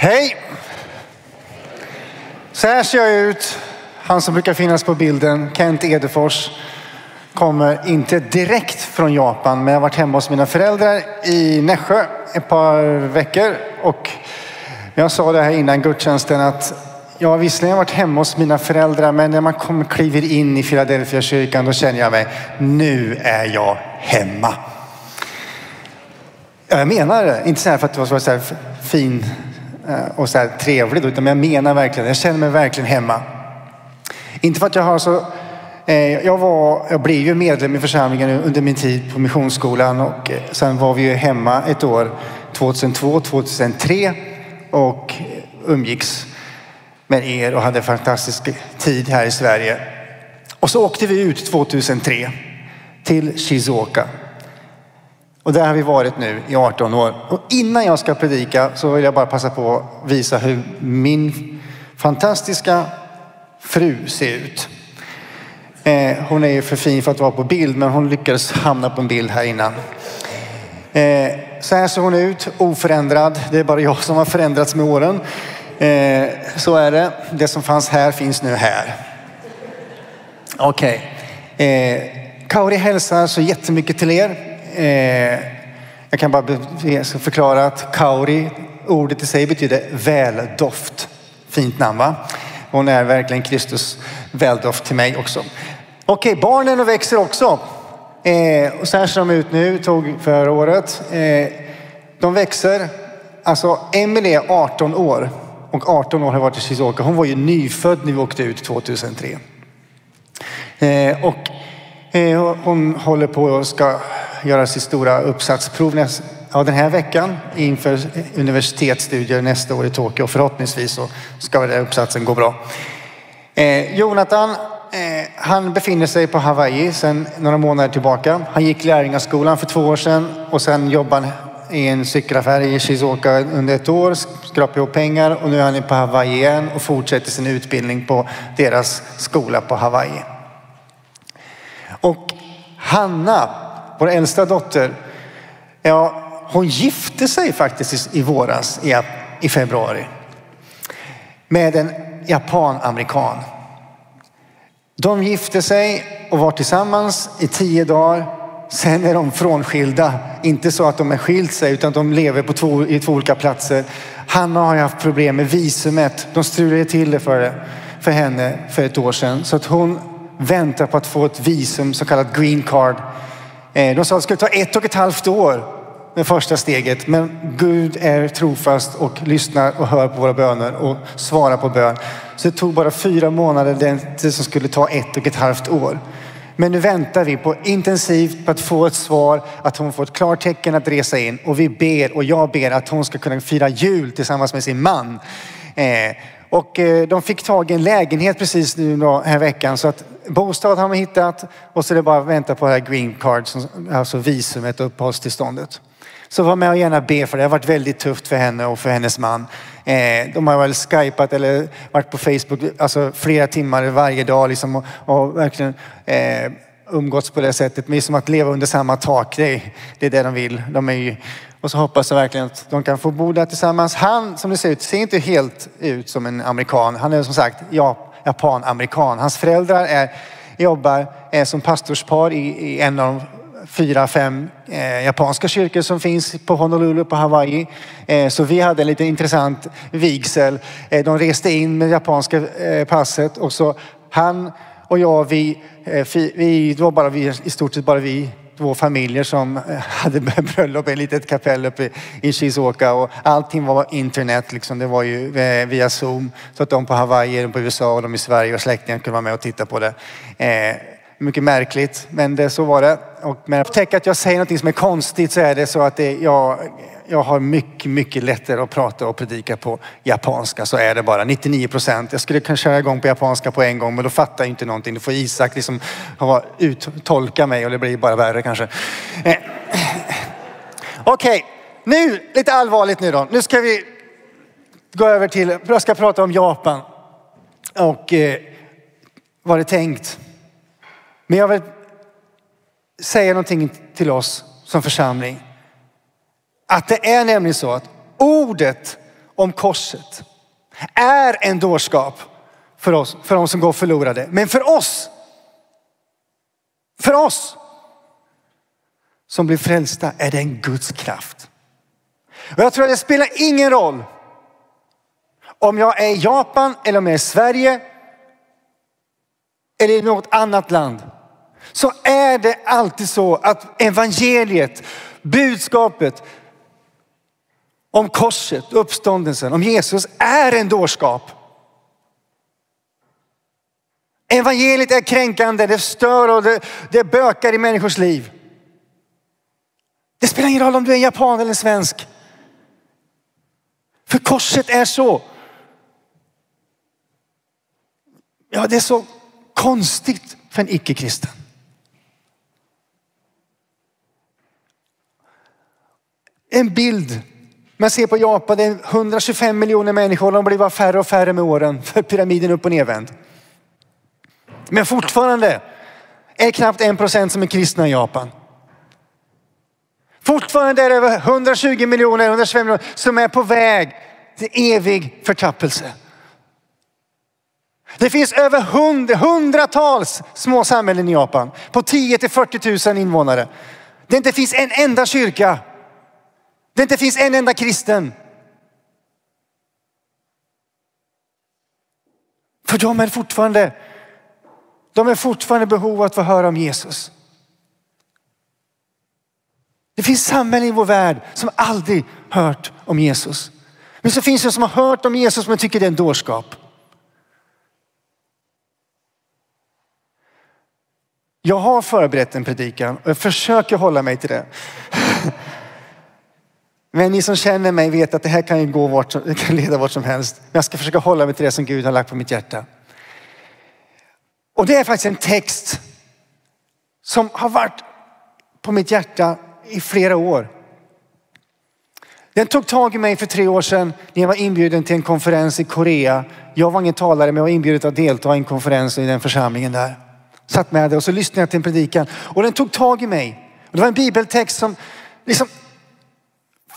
Hej! Så här ser jag ut. Han som brukar finnas på bilden, Kent Edefors, kommer inte direkt från Japan, men jag har varit hemma hos mina föräldrar i Nässjö ett par veckor. Och jag sa det här innan gudstjänsten att jag har visserligen varit hemma hos mina föräldrar, men när man kommer, kliver in i Philadelphia kyrkan, då känner jag mig, nu är jag hemma. Jag menar det. Inte så här för att det var så här fin Eh, och så här trevlig, utan jag menar verkligen, jag känner mig verkligen hemma. Inte för att jag har så eh, jag, var, jag blev ju medlem i församlingen under min tid på Missionsskolan och eh, sen var vi ju hemma ett år 2002, 2003 och umgicks med er och hade en fantastisk tid här i Sverige. Och så åkte vi ut 2003 till Shizuoka. Och där har vi varit nu i 18 år. Och innan jag ska predika så vill jag bara passa på att visa hur min fantastiska fru ser ut. Eh, hon är ju för fin för att vara på bild men hon lyckades hamna på en bild här innan. Eh, så här ser hon ut, oförändrad. Det är bara jag som har förändrats med åren. Eh, så är det. Det som fanns här finns nu här. Okej. Okay. Kauri hälsar så jättemycket till er. Eh, jag kan bara förklara att Kauri, ordet i sig betyder väldoft. Fint namn va? Hon är verkligen Kristus väldoft till mig också. Okej, okay, barnen växer också. Eh, och så här ser de ut nu, tog förra året. Eh, de växer. Alltså, Emelie är 18 år och 18 år har varit i Shizuoka. Hon var ju nyfödd när vi åkte ut 2003. Eh, och Eh, hon håller på och ska göra sitt stora uppsatsprov ja, den här veckan inför universitetsstudier nästa år i Tokyo. Förhoppningsvis så ska den uppsatsen gå bra. Eh, Jonathan Eh, han befinner sig på Hawaii sedan några månader tillbaka. Han gick lärjungaskolan för två år sedan och sen jobbade han i en cykelaffär i Shizuoka under ett år, skrapade ihop pengar och nu är han på Hawaii igen och fortsätter sin utbildning på deras skola på Hawaii. Och Hanna, vår äldsta dotter, ja, hon gifte sig faktiskt i våras, i februari, med en japan-amerikan. De gifte sig och var tillsammans i tio dagar. Sen är de frånskilda. Inte så att de är skilt sig utan de lever på två, i två olika platser. Hanna har haft problem med visumet. De strulade till det för, för henne för ett år sedan. Så att hon väntar på att få ett visum, så kallat green card. Eh, de sa att det skulle ta ett och ett halvt år med första steget. Men Gud är trofast och lyssnar och hör på våra böner och svarar på bön. Så det tog bara fyra månader, det som skulle ta ett och ett halvt år. Men nu väntar vi på intensivt på att få ett svar, att hon får ett klartecken att resa in. Och vi ber och jag ber att hon ska kunna fira jul tillsammans med sin man. Eh, och eh, de fick tag i en lägenhet precis nu den här veckan. Så att bostad har man hittat och så är det bara att vänta på det här green card, alltså visumet och uppehållstillståndet. Så var med och gärna be för det. Det har varit väldigt tufft för henne och för hennes man. Eh, de har väl skypat eller varit på Facebook alltså flera timmar varje dag liksom och, och verkligen eh, umgåtts på det sättet. Men det är som att leva under samma tak. Det är, det är det de vill. De är ju, och så hoppas jag verkligen att de kan få bo där tillsammans. Han, som det ser ut, ser inte helt ut som en amerikan. Han är som sagt japan-amerikan. Hans föräldrar är, jobbar är som pastorspar i, i en av de fyra, fem eh, japanska kyrkor som finns på Honolulu på Hawaii. Eh, så vi hade en lite intressant vigsel. Eh, de reste in med japanska eh, passet och så han och jag, vi, eh, vi, det var bara vi, i stort sett bara vi två familjer som eh, hade bröllop i ett litet kapell uppe i Shizuoka och allting var internet liksom. Det var ju eh, via Zoom. Så att de på Hawaii, de på USA och de i Sverige och släktingar kunde vara med och titta på det. Eh, mycket märkligt, men det, så var det. Och men jag att jag säger något som är konstigt så är det så att det, jag, jag har mycket, mycket lättare att prata och predika på japanska. Så är det bara. 99 procent. Jag skulle kunna köra igång på japanska på en gång, men då fattar jag inte någonting. Då får Isak liksom uttolka mig och det blir bara värre kanske. Eh. Okej, okay. nu lite allvarligt nu då. Nu ska vi gå över till, jag ska prata om Japan. Och eh, vad det är tänkt. Men jag vill säga någonting till oss som församling. Att det är nämligen så att ordet om korset är en dårskap för oss, för de som går förlorade. Men för oss, för oss som blir frälsta är det en Guds kraft. Och jag tror att det spelar ingen roll om jag är i Japan eller om jag är i Sverige eller i något annat land. Så är det alltid så att evangeliet, budskapet om korset, uppståndelsen, om Jesus är en dårskap. Evangeliet är kränkande, det stör och det, det bökar i människors liv. Det spelar ingen roll om du är japan eller svensk. För korset är så. Ja, det är så konstigt för en icke-kristen. En bild man ser på Japan, det är 125 miljoner människor. De blir bara färre och färre med åren för pyramiden upp och nervänd. Men fortfarande är knappt en procent som är kristna i Japan. Fortfarande är det över 120 miljoner, 125 miljoner som är på väg till evig förtappelse. Det finns över hund, hundratals små samhällen i Japan på 10 till 40 000 invånare. Det inte finns en enda kyrka. Det inte finns en enda kristen. För de är fortfarande, de är fortfarande behov av att få höra om Jesus. Det finns samhällen i vår värld som aldrig hört om Jesus. Men så finns det som har hört om Jesus men tycker det är en dårskap. Jag har förberett en predikan och jag försöker hålla mig till det. Men ni som känner mig vet att det här kan ju gå vart, det kan leda vart som helst. Men jag ska försöka hålla mig till det som Gud har lagt på mitt hjärta. Och det är faktiskt en text som har varit på mitt hjärta i flera år. Den tog tag i mig för tre år sedan när jag var inbjuden till en konferens i Korea. Jag var ingen talare men jag var inbjuden att delta i en konferens i den församlingen där. Satt med det och så lyssnade jag till en predikan och den tog tag i mig. Och det var en bibeltext som liksom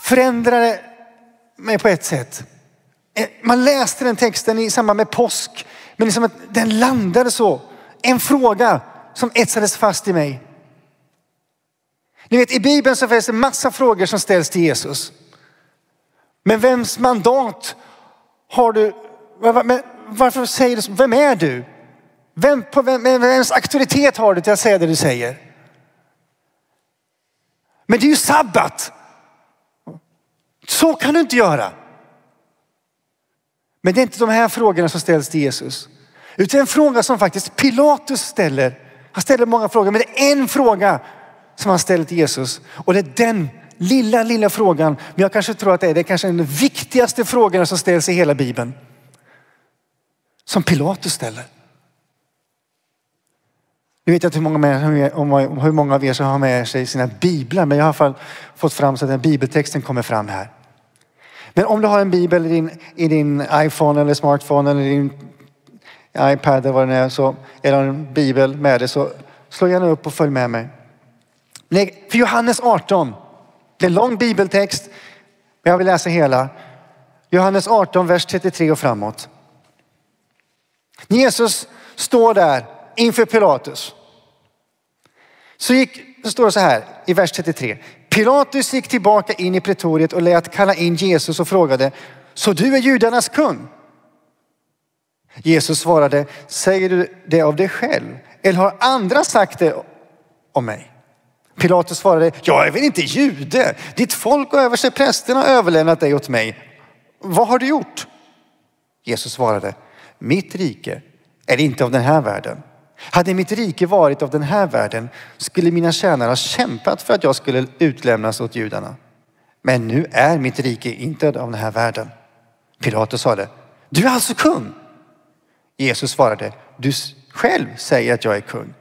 förändrade mig på ett sätt. Eh, man läste den texten i samband med påsk, men liksom att den landade så. En fråga som etsades fast i mig. Ni vet i Bibeln så finns det massa frågor som ställs till Jesus. Men vems mandat har du? Varför säger du så? Vem är du? Vem, på vem, vems auktoritet har du till att säga det du säger? Men det är ju sabbat. Så kan du inte göra. Men det är inte de här frågorna som ställs till Jesus. Utan en fråga som faktiskt Pilatus ställer. Han ställer många frågor men det är en fråga som han ställer till Jesus. Och det är den lilla, lilla frågan. Men jag kanske tror att det är, det är kanske den viktigaste frågan som ställs i hela Bibeln. Som Pilatus ställer. Nu vet jag inte hur många, med, hur många av er som har med sig sina biblar, men jag har i alla fall fått fram så att den bibeltexten kommer fram här. Men om du har en bibel i din, i din iPhone eller smartphone eller din iPad eller vad det är, så, eller en bibel med dig så slå gärna upp och följ med mig. För Johannes 18, det är en lång bibeltext, men jag vill läsa hela. Johannes 18, vers 33 och framåt. Jesus står där inför Pilatus. Så, gick, så står det så här i vers 33. Pilatus gick tillbaka in i pretoriet och lät kalla in Jesus och frågade, så du är judarnas kung? Jesus svarade, säger du det av dig själv? Eller har andra sagt det om mig? Pilatus svarade, jag är väl inte jude? Ditt folk och översteprästerna har överlämnat dig åt mig. Vad har du gjort? Jesus svarade, mitt rike är inte av den här världen. Hade mitt rike varit av den här världen skulle mina tjänare ha kämpat för att jag skulle utlämnas åt judarna. Men nu är mitt rike inte av den här världen. Pilatus sade, du är alltså kung? Jesus svarade, du själv säger att jag är kung.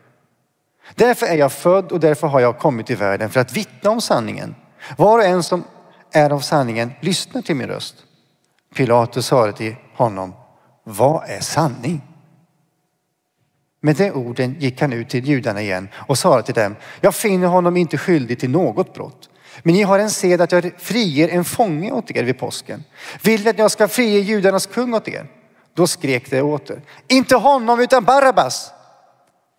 Därför är jag född och därför har jag kommit till världen för att vittna om sanningen. Var och en som är av sanningen lyssnar till min röst. Pilatus sade till honom, vad är sanning? Med de orden gick han ut till judarna igen och sa till dem, jag finner honom inte skyldig till något brott. Men ni har en sed att jag friger en fånge åt er vid påsken. Vill ni att jag ska frige judarnas kung åt er? Då skrek de åter. Inte honom utan Barabbas.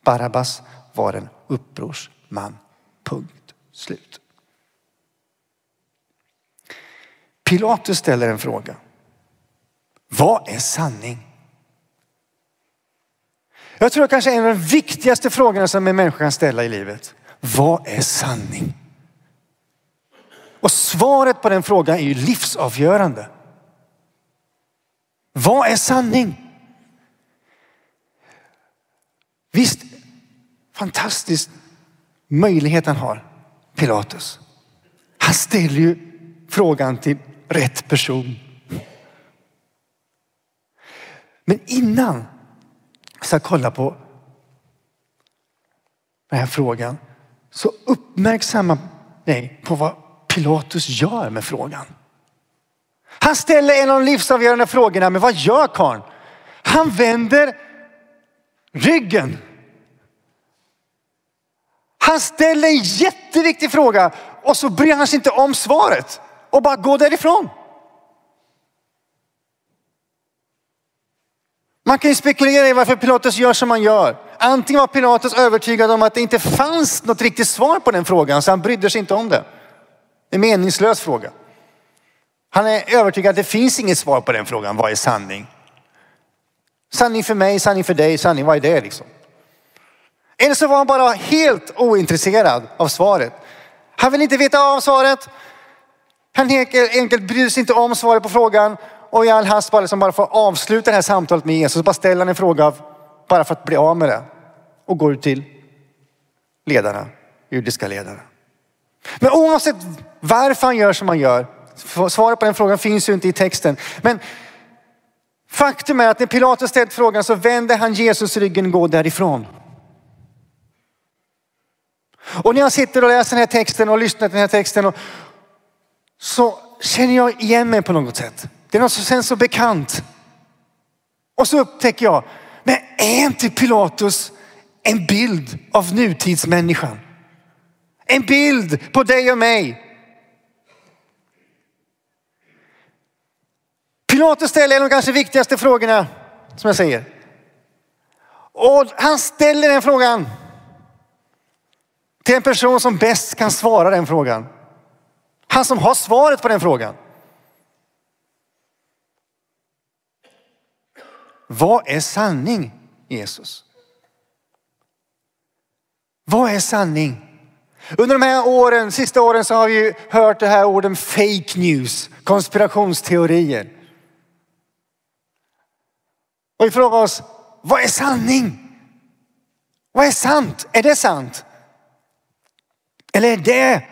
Barabbas var en upprorsman. Punkt slut. Pilatus ställer en fråga. Vad är sanning? Jag tror kanske en av de viktigaste frågorna som en människa kan ställa i livet. Vad är sanning? Och svaret på den frågan är ju livsavgörande. Vad är sanning? Visst, fantastisk möjlighet han har, Pilatus. Han ställer ju frågan till rätt person. Men innan jag ska kolla på den här frågan så uppmärksamma dig på vad Pilatus gör med frågan. Han ställer en av de livsavgörande frågorna, men vad gör karln? Han vänder ryggen. Han ställer en jätteviktig fråga och så bryr han sig inte om svaret och bara går därifrån. Man kan ju spekulera i varför Pilatus gör som han gör. Antingen var Pilatus övertygad om att det inte fanns något riktigt svar på den frågan så han brydde sig inte om det. En meningslös fråga. Han är övertygad att det finns inget svar på den frågan. Vad är sanning? Sanning för mig, sanning för dig, sanning, vad är det liksom? Eller så var han bara helt ointresserad av svaret. Han vill inte veta av svaret. Han enkelt bryr sig inte om svaret på frågan och i all hast bara, liksom bara får avsluta det här samtalet med Jesus. Bara ställer han en fråga bara för att bli av med det och går till ledarna, judiska ledarna. Men oavsett varför han gör som han gör, svaret på den frågan finns ju inte i texten. Men faktum är att när Pilatus ställt frågan så vänder han Jesus ryggen och går därifrån. Och när jag sitter och läser den här texten och lyssnar till den här texten och, så känner jag igen mig på något sätt. Det är något som känns så bekant. Och så upptäcker jag, men är inte Pilatus en bild av nutidsmänniskan? En bild på dig och mig. Pilatus ställer en av de kanske viktigaste frågorna som jag säger. Och han ställer den frågan till en person som bäst kan svara den frågan. Han som har svaret på den frågan. Vad är sanning Jesus? Vad är sanning? Under de här åren, sista åren så har vi hört det här orden fake news, konspirationsteorier. Och vi frågar oss, vad är sanning? Vad är sant? Är det sant? Eller är det?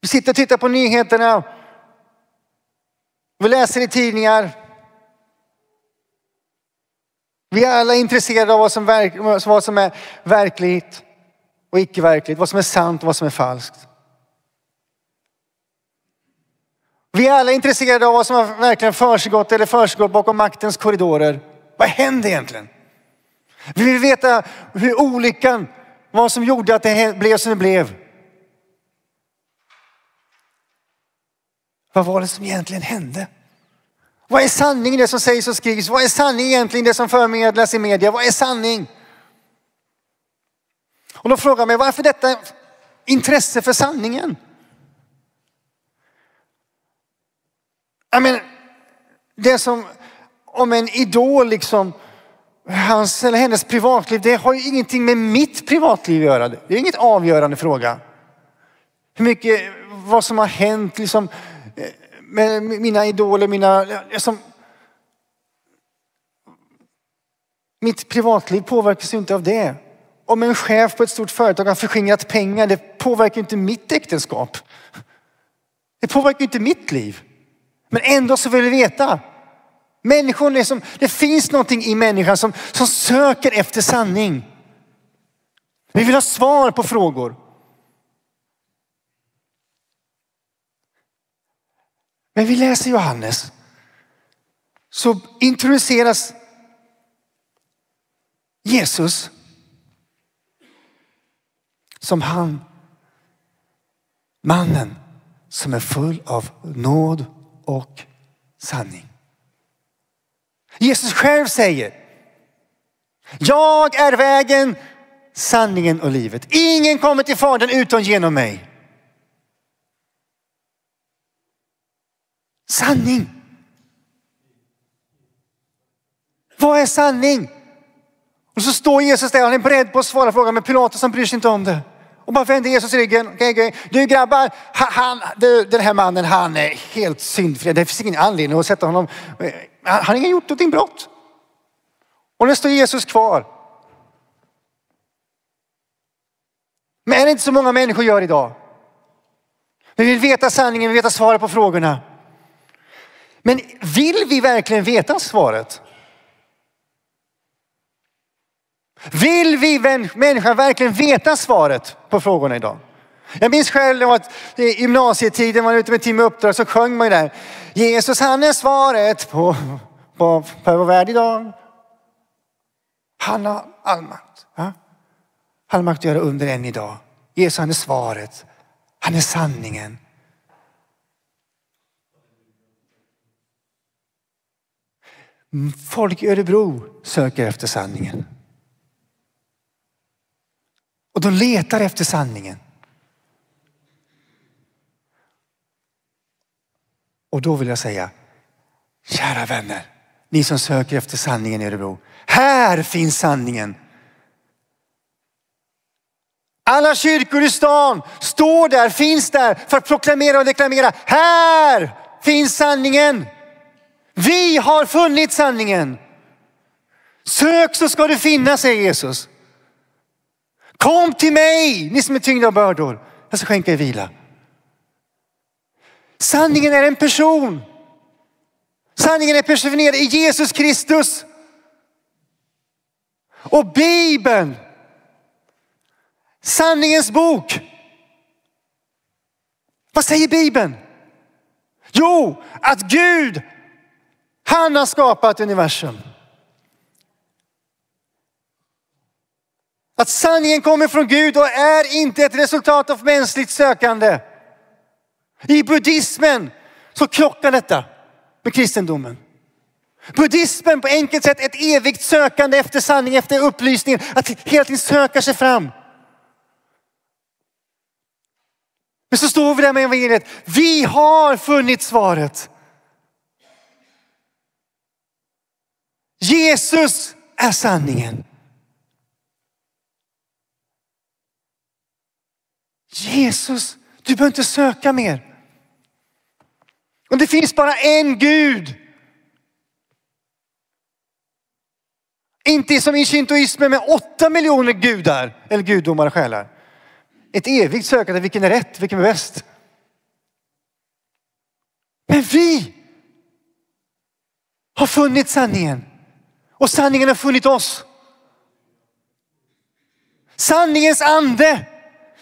Vi sitter och tittar på nyheterna. Vi läser i tidningar. Vi är alla intresserade av vad som, verk, vad som är verkligt och icke verkligt. Vad som är sant och vad som är falskt. Vi är alla intresserade av vad som har verkligen försiggått eller försiggått bakom maktens korridorer. Vad hände egentligen? Vi vill veta hur olyckan, vad som gjorde att det blev som det blev. Vad var det som egentligen hände? Vad är sanning i det som sägs och skrivs? Vad är sanning egentligen det som förmedlas i media? Vad är sanning? Och då frågar mig varför detta intresse för sanningen? Jag menar, det som om en idol liksom, hans eller hennes privatliv, det har ju ingenting med mitt privatliv att göra. Det är inget avgörande fråga. Hur mycket, vad som har hänt liksom med mina idoler, mina, liksom, mitt privatliv påverkas ju inte av det. Om en chef på ett stort företag har förskingrat pengar, det påverkar inte mitt äktenskap. Det påverkar inte mitt liv. Men ändå så vill vi veta. Människor är som, det finns någonting i människan som, som söker efter sanning. Vi vill ha svar på frågor. Men vi läser Johannes så introduceras Jesus som han. Mannen som är full av nåd och sanning. Jesus själv säger, jag är vägen, sanningen och livet. Ingen kommer till Fadern utan genom mig. Sanning. Vad är sanning? Och så står Jesus där, han är beredd på att svara frågan, men Pilatus han bryr sig inte om det. Och bara vänder Jesus ryggen. Okay, okay. Du grabbar, han, du, den här mannen han är helt syndfri. Det finns ingen anledning att sätta honom. Eh, han har inte gjort någonting brott. Och nu står Jesus kvar. Men är det inte så många människor gör idag? Vi vill veta sanningen, vi vill veta svaret på frågorna. Men vill vi verkligen veta svaret? Vill vi människor verkligen veta svaret på frågorna idag? Jag minns själv att i gymnasietiden, man var ute med Tim Uppdrag, så sjöng man ju där. Jesus han är svaret på, på, på vår värld idag. Han har all makt. Ja? Han har makt att göra under än idag. Jesus han är svaret. Han är sanningen. Mm, folk i Örebro söker efter sanningen. Och de letar efter sanningen. Och då vill jag säga, kära vänner, ni som söker efter sanningen i Örebro. Här finns sanningen. Alla kyrkor i stan står där, finns där för att proklamera och deklamera. Här finns sanningen. Vi har funnit sanningen. Sök så ska du finna, säger Jesus. Kom till mig, ni som är tyngda av bördor. Jag ska skänka er vila. Sanningen är en person. Sanningen är personifierad i Jesus Kristus. Och Bibeln, sanningens bok. Vad säger Bibeln? Jo, att Gud, han har skapat universum. Att sanningen kommer från Gud och är inte ett resultat av mänskligt sökande. I buddhismen så krockar detta med kristendomen. Buddhismen på enkelt sätt ett evigt sökande efter sanning, efter upplysning, att hela tiden söka sig fram. Men så står vi där med evangeliet. Vi har funnit svaret. Jesus är sanningen. Jesus, du behöver inte söka mer. Och det finns bara en Gud. Inte som i shintoismen med åtta miljoner gudar eller gudomar och själar. Ett evigt sökande, vilken är rätt, vilken är bäst? Men vi har funnit sanningen och sanningen har funnit oss. Sanningens ande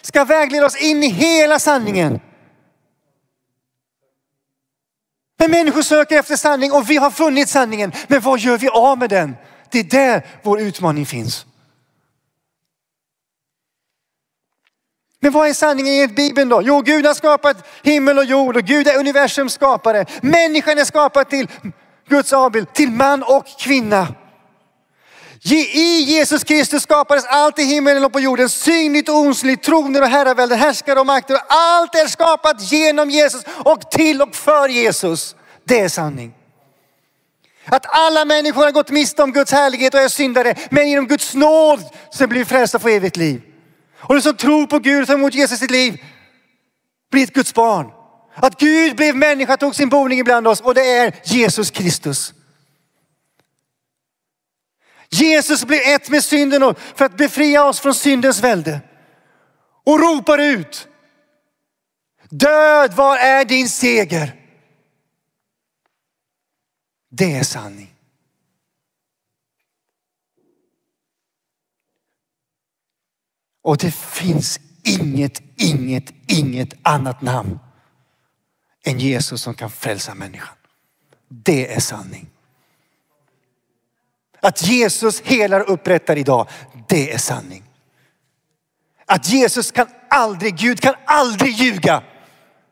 ska vägleda oss in i hela sanningen. Men människor söker efter sanning och vi har funnit sanningen. Men vad gör vi av med den? Det är där vår utmaning finns. Men vad är sanningen enligt Bibeln då? Jo, Gud har skapat himmel och jord och Gud är universums skapare. Människan är skapad till Guds avbild, till man och kvinna. I Jesus Kristus skapades allt i himmelen och på jorden, synligt och osynligt, troner och herravälden, härskare och makter. Allt är skapat genom Jesus och till och för Jesus. Det är sanning. Att alla människor har gått miste om Guds härlighet och är syndare, men genom Guds nåd så blir vi frälsta för evigt liv. Och du som tror på Gud och tar emot Jesus i sitt liv blir ett Guds barn. Att Gud blev människa, tog sin boning ibland oss och det är Jesus Kristus. Jesus blev ett med synden för att befria oss från syndens välde. Och ropar ut. Död, var är din seger? Det är sanning. Och det finns inget, inget, inget annat namn än Jesus som kan frälsa människan. Det är sanning. Att Jesus helar och upprättar idag, det är sanning. Att Jesus kan aldrig, Gud kan aldrig ljuga.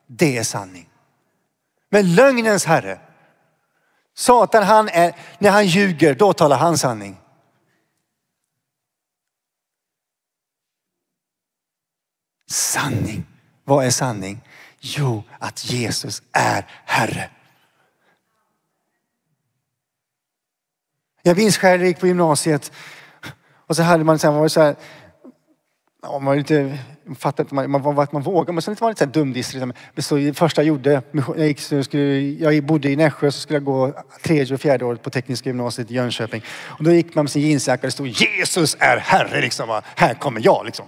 Det är sanning. Men lögnens herre, Satan han är, när han ljuger, då talar han sanning. Sanning. Vad är sanning? Jo, att Jesus är Herre. Jag minns själv, jag gick på gymnasiet och så hade man så här, var så här man var lite, fattade inte man, man, att man vågade, men sen var man lite så dumdissig. Men så det första jag gjorde, jag, gick, så skulle, jag bodde i Nässjö så skulle jag gå tredje och fjärde året på Tekniska gymnasiet i Jönköping. Och då gick man med sin jeansjacka och det stod Jesus är Herre liksom. Här kommer jag liksom.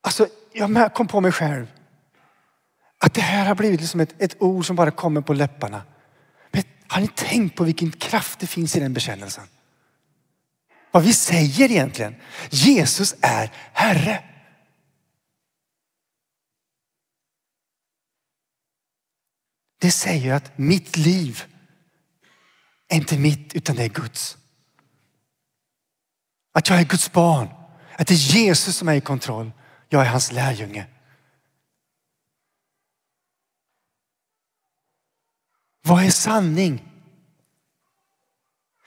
Alltså, jag kom på mig själv. Att det här har blivit liksom ett, ett ord som bara kommer på läpparna. Har ni tänkt på vilken kraft det finns i den bekännelsen? Vad vi säger egentligen. Jesus är Herre. Det säger att mitt liv är inte mitt utan det är Guds. Att jag är Guds barn. Att det är Jesus som är i kontroll. Jag är hans lärjunge. Vad är sanning?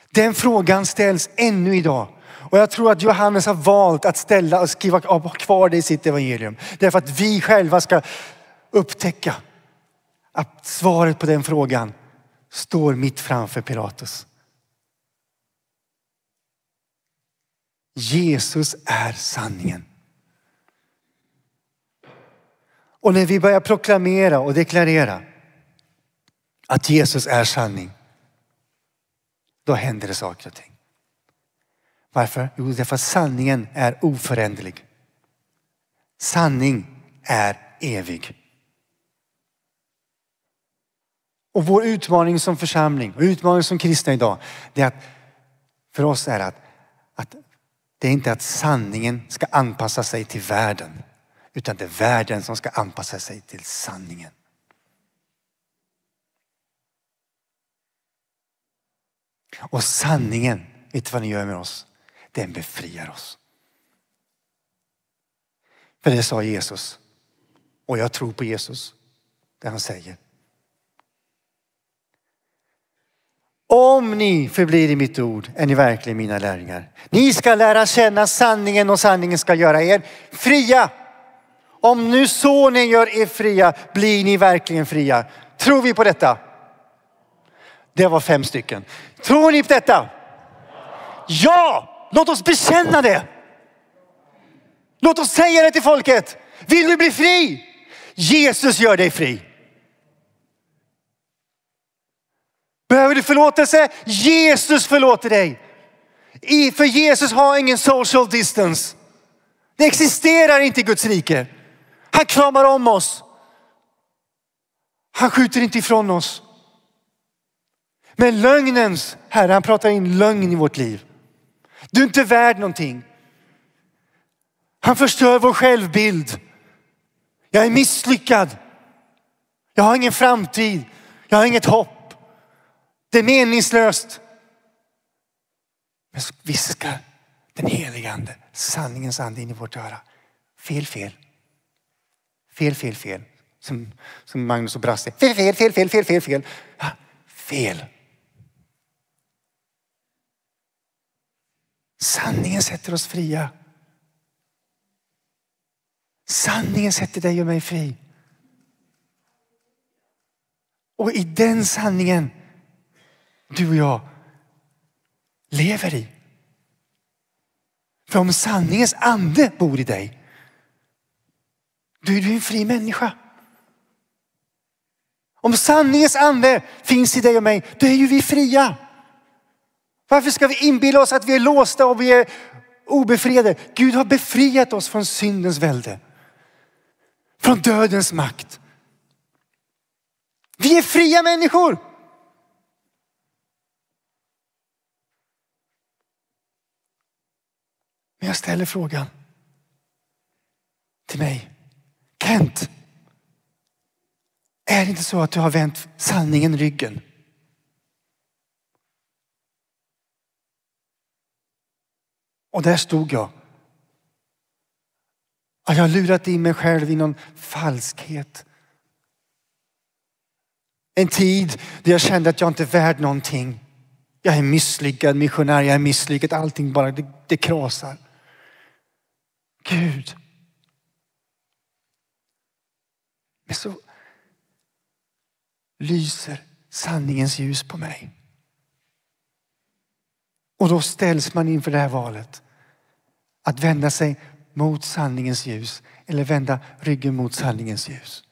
Den frågan ställs ännu idag. Och jag tror att Johannes har valt att ställa och skriva kvar det i sitt evangelium. Därför att vi själva ska upptäcka att svaret på den frågan står mitt framför Pilatus. Jesus är sanningen. Och när vi börjar proklamera och deklarera att Jesus är sanning, då händer det saker och ting. Varför? Jo, därför att sanningen är oföränderlig. Sanning är evig. Och vår utmaning som församling och utmaning som kristna idag, det är att för oss är att, att det är inte att sanningen ska anpassa sig till världen, utan det är världen som ska anpassa sig till sanningen. Och sanningen, vet du vad den gör med oss? Den befriar oss. För det sa Jesus. Och jag tror på Jesus, det han säger. Om ni förblir i mitt ord är ni verkligen mina lärjungar. Ni ska lära känna sanningen och sanningen ska göra er fria. Om nu sonen gör er fria blir ni verkligen fria. Tror vi på detta? Det var fem stycken. Tror ni på detta? Ja! Låt oss bekänna det. Låt oss säga det till folket. Vill du bli fri? Jesus gör dig fri. Behöver du förlåtelse? Jesus förlåter dig. för Jesus har ingen social distance. Det existerar inte i Guds rike. Han kramar om oss. Han skjuter inte ifrån oss. Men lögnens Herre, han pratar in lögn i vårt liv. Du är inte värd någonting. Han förstör vår självbild. Jag är misslyckad. Jag har ingen framtid. Jag har inget hopp. Det är meningslöst. Men så viskar den helige ande, sanningens ande in i vårt öra. Fel, fel. Fel, fel, fel. Som, som Magnus och Brasse. Fel, fel, fel, fel, fel, fel, fel. Ja, fel. Sanningen sätter oss fria. Sanningen sätter dig och mig fri. Och i den sanningen du och jag lever i. För om sanningens ande bor i dig, då är du en fri människa. Om sanningens ande finns i dig och mig, då är ju vi fria. Varför ska vi inbilla oss att vi är låsta och vi är obefriade? Gud har befriat oss från syndens välde. Från dödens makt. Vi är fria människor. Men jag ställer frågan till mig. Kent, är det inte så att du har vänt sanningen ryggen? Och där stod jag. Jag har lurat in mig själv i någon falskhet. En tid där jag kände att jag inte är värd någonting. Jag är misslyckad missionär, jag är misslyckad, allting bara det, det krasar. Gud. Men så lyser sanningens ljus på mig. Och då ställs man inför det här valet. Att vända sig mot sanningens ljus eller vända ryggen mot sanningens ljus.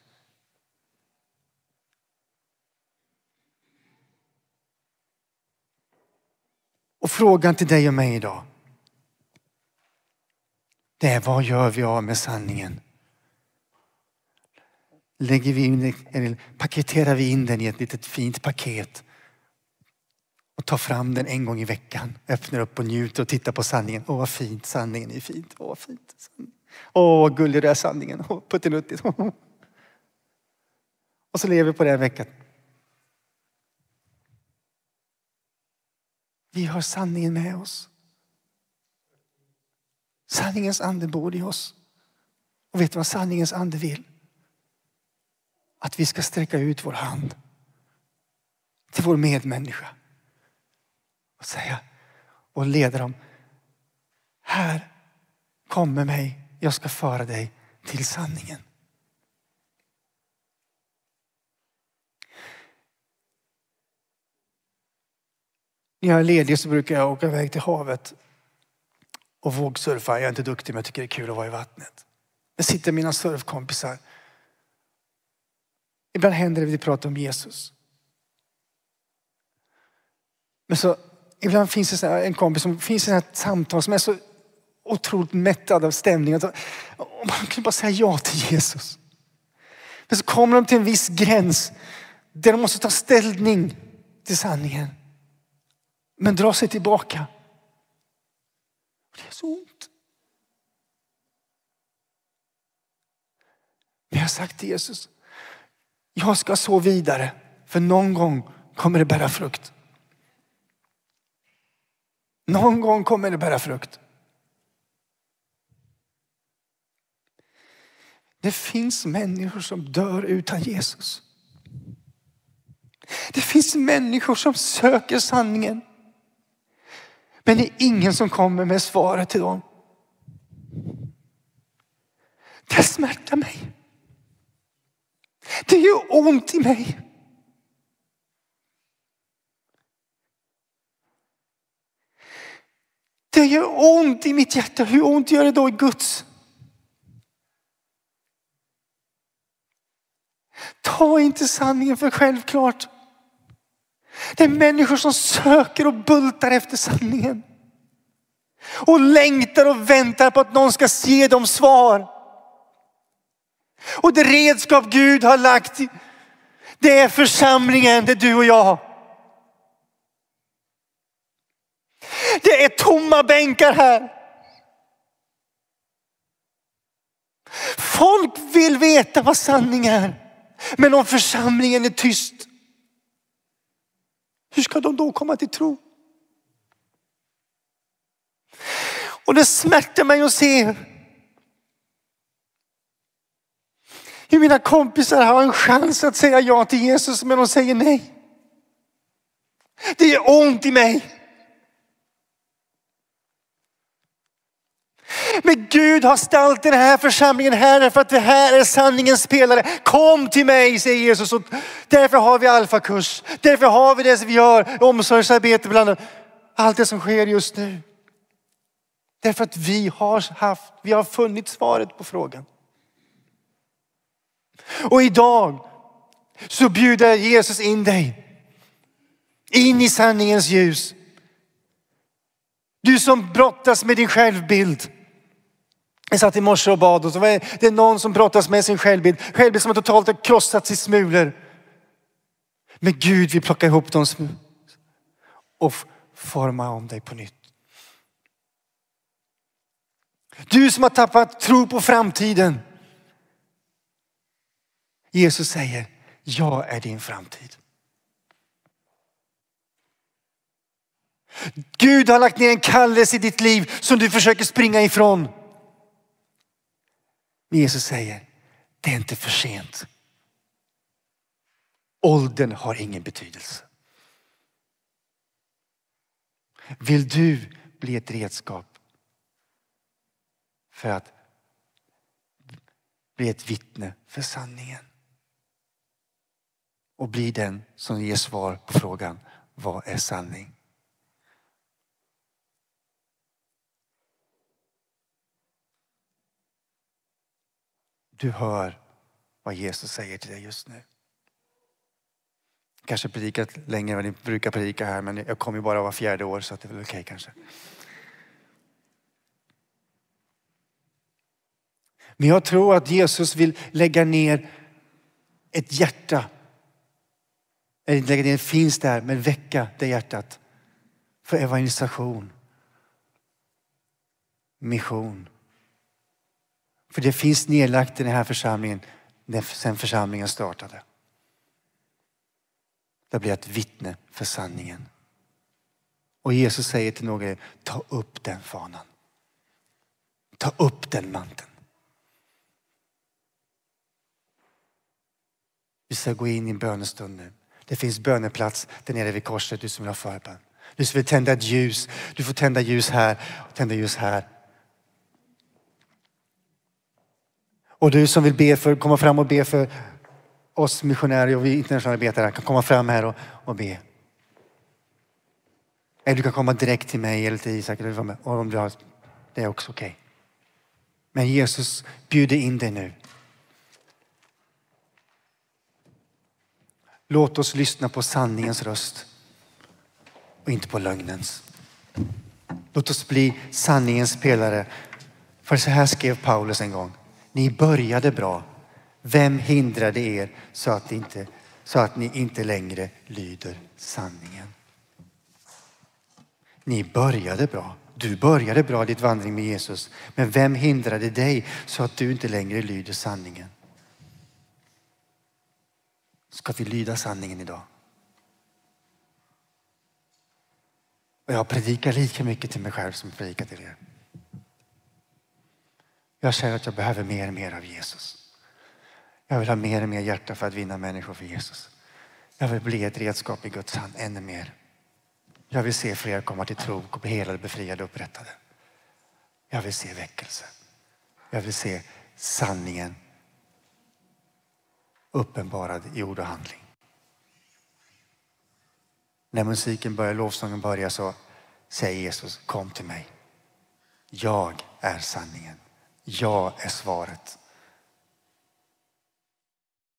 Och frågan till dig och mig idag. Det är vad gör vi av med sanningen? Lägger vi in, eller paketerar vi in den i ett litet fint paket och tar fram den en gång i veckan. Öppnar upp och njuter och tittar på sanningen. Åh vad fint, sanningen är fint. Åh vad fint. Åh vad gullig du är sanningen. Åh, puttinuttigt. Och så lever vi på det en vecka. Vi har sanningen med oss. Sanningens ande bor i oss. Och vet du vad sanningens ande vill? Att vi ska sträcka ut vår hand till vår medmänniska och säga och leda dem. Här, kom med mig. Jag ska föra dig till sanningen. När jag är ledig så brukar jag åka iväg till havet och vågsurfa. Jag är inte duktig men jag tycker det är kul att vara i vattnet. Där sitter mina surfkompisar. Ibland händer det att vi pratar om Jesus. Men så ibland finns det en kompis som finns i ett samtal som är så otroligt mättad av stämningen. Man kunde bara säga ja till Jesus. Men så kommer de till en viss gräns där de måste ta ställning till sanningen. Men dra sig tillbaka. Det är så ont. Men jag har sagt till Jesus, jag ska så vidare för någon gång kommer det bära frukt. Någon gång kommer det bära frukt. Det finns människor som dör utan Jesus. Det finns människor som söker sanningen. Men det är ingen som kommer med svaret till dem. Det smärtar mig. Det gör ont i mig. Det gör ont i mitt hjärta. Hur ont gör det då i Guds? Ta inte sanningen för självklart. Det är människor som söker och bultar efter sanningen. Och längtar och väntar på att någon ska ge dem svar. Och det redskap Gud har lagt, det är församlingen, det är du och jag. Det är tomma bänkar här. Folk vill veta vad sanning är. Men om församlingen är tyst, hur ska de då komma till tro? Och det smärtar mig att se hur mina kompisar har en chans att säga ja till Jesus men de säger nej. Det är ont i mig. Men Gud har ställt den här församlingen här för att det här är sanningens spelare. Kom till mig säger Jesus och därför har vi alfakurs. Därför har vi det som vi gör, omsorgsarbete bland annat. allt det som sker just nu. Därför att vi har haft, vi har funnit svaret på frågan. Och idag så bjuder Jesus in dig in i sanningens ljus. Du som brottas med din självbild. Jag satt i morse och bad och så var det någon som brottas med sin självbild. Självbild som har totalt krossats i smulor. Men Gud vill plocka ihop dem och forma om dig på nytt. Du som har tappat tro på framtiden. Jesus säger, jag är din framtid. Gud har lagt ner en kallelse i ditt liv som du försöker springa ifrån. Men Jesus säger, det är inte för sent. Åldern har ingen betydelse. Vill du bli ett redskap för att bli ett vittne för sanningen? Och bli den som ger svar på frågan, vad är sanning? Du hör vad Jesus säger till dig just nu. Kanske predikat längre än vad ni brukar predika här men jag kommer ju bara var fjärde år så det är väl okej okay, kanske. Men jag tror att Jesus vill lägga ner ett hjärta. Eller inte lägga ner, finns där, men väcka det hjärtat för evangelisation, mission. För det finns nedlagt i den här församlingen sen församlingen startade. Det blir ett vittne för sanningen. Och Jesus säger till några, ta upp den fanan. Ta upp den manteln. Vi ska gå in i en bönestund nu. Det finns böneplats där nere vid korset, du som vill ha förbön. Du som vill tända ett ljus, du får tända ljus här och tända ljus här. Och du som vill be för, komma fram och be för oss missionärer och vi internationella arbetare kan komma fram här och, och be. Eller du kan komma direkt till mig eller till Isak eller om du har, det är också okej. Okay. Men Jesus bjuder in dig nu. Låt oss lyssna på sanningens röst och inte på lögnens. Låt oss bli sanningens spelare. För så här skrev Paulus en gång. Ni började bra. Vem hindrade er så att, inte, så att ni inte längre lyder sanningen? Ni började bra. Du började bra ditt vandring med Jesus. Men vem hindrade dig så att du inte längre lyder sanningen? Ska vi lyda sanningen idag? Och jag predikar lika mycket till mig själv som jag predikar till er. Jag känner att jag behöver mer och mer av Jesus. Jag vill ha mer och mer hjärta för att vinna människor för Jesus. Jag vill bli ett redskap i Guds hand ännu mer. Jag vill se fler komma till tro och bli helade, befriade och upprättade. Jag vill se väckelse. Jag vill se sanningen uppenbarad i ord och handling. När musiken börjar, lovsången börjar så säger Jesus kom till mig. Jag är sanningen. Jag är svaret.